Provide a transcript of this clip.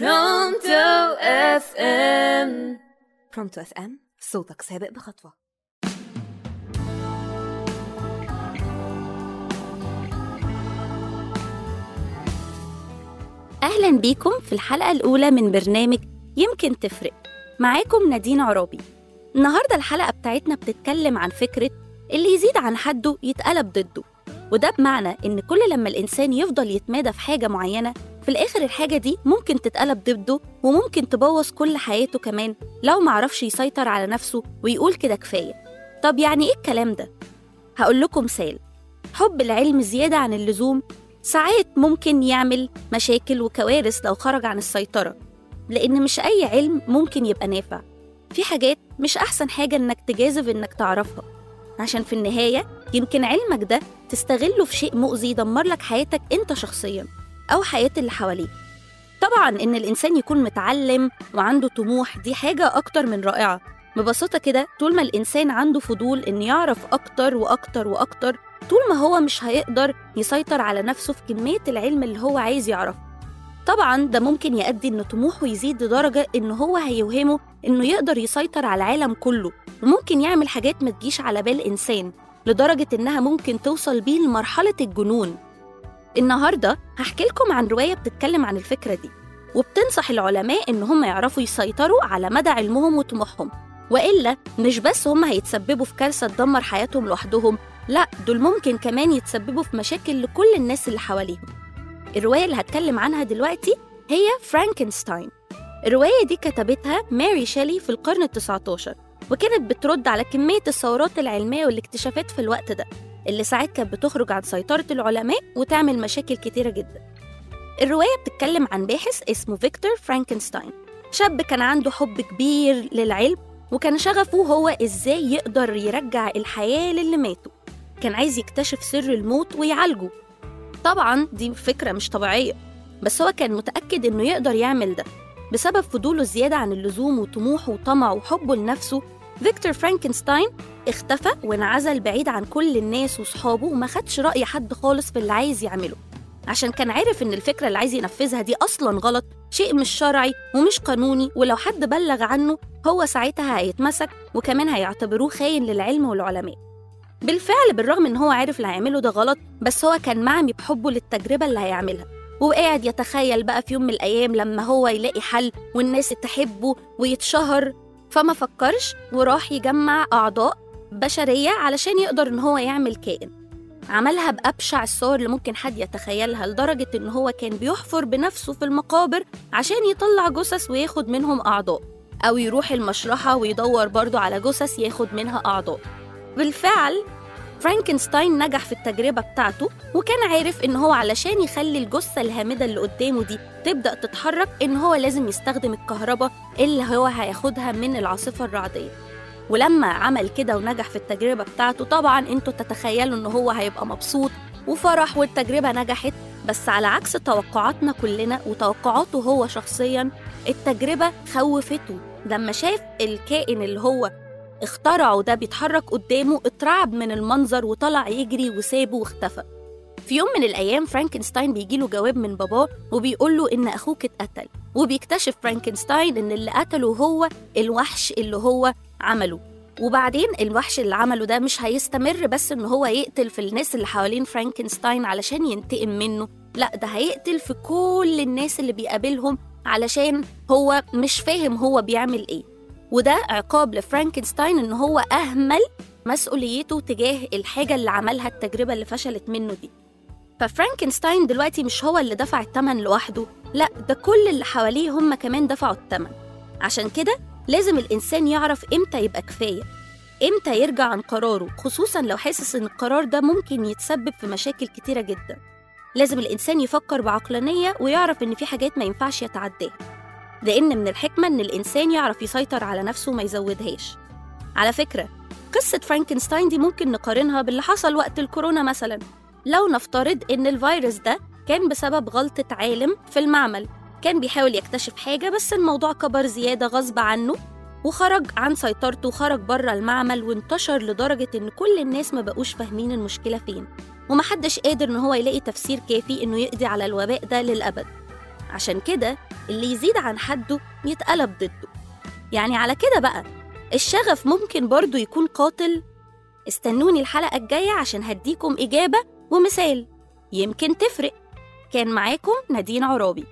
برونتو FM برونتو FM صوتك سابق بخطوة. أهلا بيكم في الحلقة الأولى من برنامج يمكن تفرق. معاكم نادين عرابي النهاردة الحلقة بتاعتنا بتتكلم عن فكرة اللي يزيد عن حده يتقلب ضده. وده بمعنى إن كل لما الإنسان يفضل يتمادى في حاجة معينة في الآخر الحاجة دي ممكن تتقلب ضده وممكن تبوظ كل حياته كمان لو معرفش يسيطر على نفسه ويقول كده كفاية. طب يعني إيه الكلام ده؟ هقول لكم مثال. حب العلم زيادة عن اللزوم ساعات ممكن يعمل مشاكل وكوارث لو خرج عن السيطرة لأن مش أي علم ممكن يبقى نافع. في حاجات مش أحسن حاجة إنك تجازف إنك تعرفها. عشان في النهاية يمكن علمك ده تستغله في شيء مؤذي يدمر لك حياتك أنت شخصيا. أو حياة اللي حواليك طبعا إن الإنسان يكون متعلم وعنده طموح دي حاجة أكتر من رائعة. ببساطة كده طول ما الإنسان عنده فضول إن يعرف أكتر وأكتر وأكتر طول ما هو مش هيقدر يسيطر على نفسه في كمية العلم اللي هو عايز يعرفه. طبعا ده ممكن يؤدي إن طموحه يزيد لدرجة إن هو هيوهمه إنه يقدر يسيطر على العالم كله وممكن يعمل حاجات ما تجيش على بال إنسان لدرجة إنها ممكن توصل بيه لمرحلة الجنون. النهاردة هحكي لكم عن رواية بتتكلم عن الفكرة دي وبتنصح العلماء إن هم يعرفوا يسيطروا على مدى علمهم وطموحهم. وإلا مش بس هم هيتسببوا في كارثة تدمر حياتهم لوحدهم لا دول ممكن كمان يتسببوا في مشاكل لكل الناس اللي حواليهم. الرواية اللي هتكلم عنها دلوقتي هي فرانكنستاين الرواية دي كتبتها ماري شيلي في القرن ال19 وكانت بترد على كمية الثورات العلمية والاكتشافات في الوقت ده. اللي ساعات كانت بتخرج عن سيطرة العلماء وتعمل مشاكل كتيرة جدا. الرواية بتتكلم عن باحث اسمه فيكتور فرانكنستاين شاب كان عنده حب كبير للعلم وكان شغفه هو إزاي يقدر يرجع الحياة للي ماتوا كان عايز يكتشف سر الموت ويعالجه. طبعا دي فكرة مش طبيعية بس هو كان متأكد إنه يقدر يعمل ده. بسبب فضوله الزيادة عن اللزوم وطموحه وطمعه وحبه لنفسه فيكتور فرانكنستاين اختفى وانعزل بعيد عن كل الناس وصحابه وما خدش رأي حد خالص في اللي عايز يعمله. عشان كان عارف إن الفكرة اللي عايز ينفذها دي أصلا غلط شيء مش شرعي ومش قانوني ولو حد بلغ عنه هو ساعتها هيتمسك وكمان هيعتبروه خاين للعلم والعلماء. بالفعل بالرغم إن هو عارف اللي هيعمله ده غلط بس هو كان معمي بحبه للتجربة اللي هيعملها. وقاعد يتخيل بقى في يوم من الأيام لما هو يلاقي حل والناس تحبه ويتشهر فما فكرش وراح يجمع أعضاء بشرية علشان يقدر إن هو يعمل كائن. عملها بأبشع الصور اللي ممكن حد يتخيلها لدرجة إن هو كان بيحفر بنفسه في المقابر عشان يطلع جثث وياخد منهم أعضاء أو يروح المشرحة ويدور برضه على جثث ياخد منها أعضاء. بالفعل فرانكنستاين نجح في التجربة بتاعته وكان عارف إن هو علشان يخلي الجثة الهامدة اللي قدامه دي تبدأ تتحرك إن هو لازم يستخدم الكهرباء اللي هو هياخدها من العاصفة الرعدية. ولما عمل كده ونجح في التجربة بتاعته طبعا أنتوا تتخيلوا إن هو هيبقى مبسوط وفرح والتجربة نجحت بس على عكس توقعاتنا كلنا وتوقعاته هو شخصيا التجربة خوفته. لما شاف الكائن اللي هو اخترعه ده بيتحرك قدامه اترعب من المنظر وطلع يجري وسابه واختفى. في يوم من الأيام فرانكنستاين بيجيله جواب من باباه وبيقول له إن أخوك اتقتل. وبيكتشف فرانكنستاين إن اللي قتله هو الوحش اللي هو عمله. وبعدين الوحش اللي عمله ده مش هيستمر بس إن هو يقتل في الناس اللي حوالين فرانكنستاين علشان ينتقم منه. لأ ده هيقتل في كل الناس اللي بيقابلهم علشان هو مش فاهم هو بيعمل إيه. وده عقاب لفرانكنستاين إن هو أهمل مسؤوليته تجاه الحاجة اللي عملها التجربة اللي فشلت منه دي. ففرانكنستاين دلوقتي مش هو اللي دفع التمن لوحده لا ده كل اللي حواليه هم كمان دفعوا التمن. عشان كده لازم الإنسان يعرف إمتى يبقى كفاية إمتى يرجع عن قراره خصوصا لو حاسس إن القرار ده ممكن يتسبب في مشاكل كتيرة جدا. لازم الإنسان يفكر بعقلانية ويعرف إن في حاجات ما ينفعش يتعداها. لأن من الحكمة إن الإنسان يعرف يسيطر على نفسه وما يزودهاش. على فكرة قصة فرانكنستاين دي ممكن نقارنها باللي حصل وقت الكورونا مثلا. لو نفترض إن الفيروس ده كان بسبب غلطة عالم في المعمل كان بيحاول يكتشف حاجة بس الموضوع كبر زيادة غصب عنه وخرج عن سيطرته وخرج بره المعمل وانتشر لدرجة إن كل الناس ما بقوش فاهمين المشكلة فين. ومحدش قادر إن هو يلاقي تفسير كافي إنه يقضي على الوباء ده للأبد. عشان كده اللي يزيد عن حده يتقلب ضده. يعني على كده بقى الشغف ممكن برضو يكون قاتل. استنوني الحلقة الجاية عشان هديكم إجابة ومثال. يمكن تفرق. كان معاكم نادين عرابي.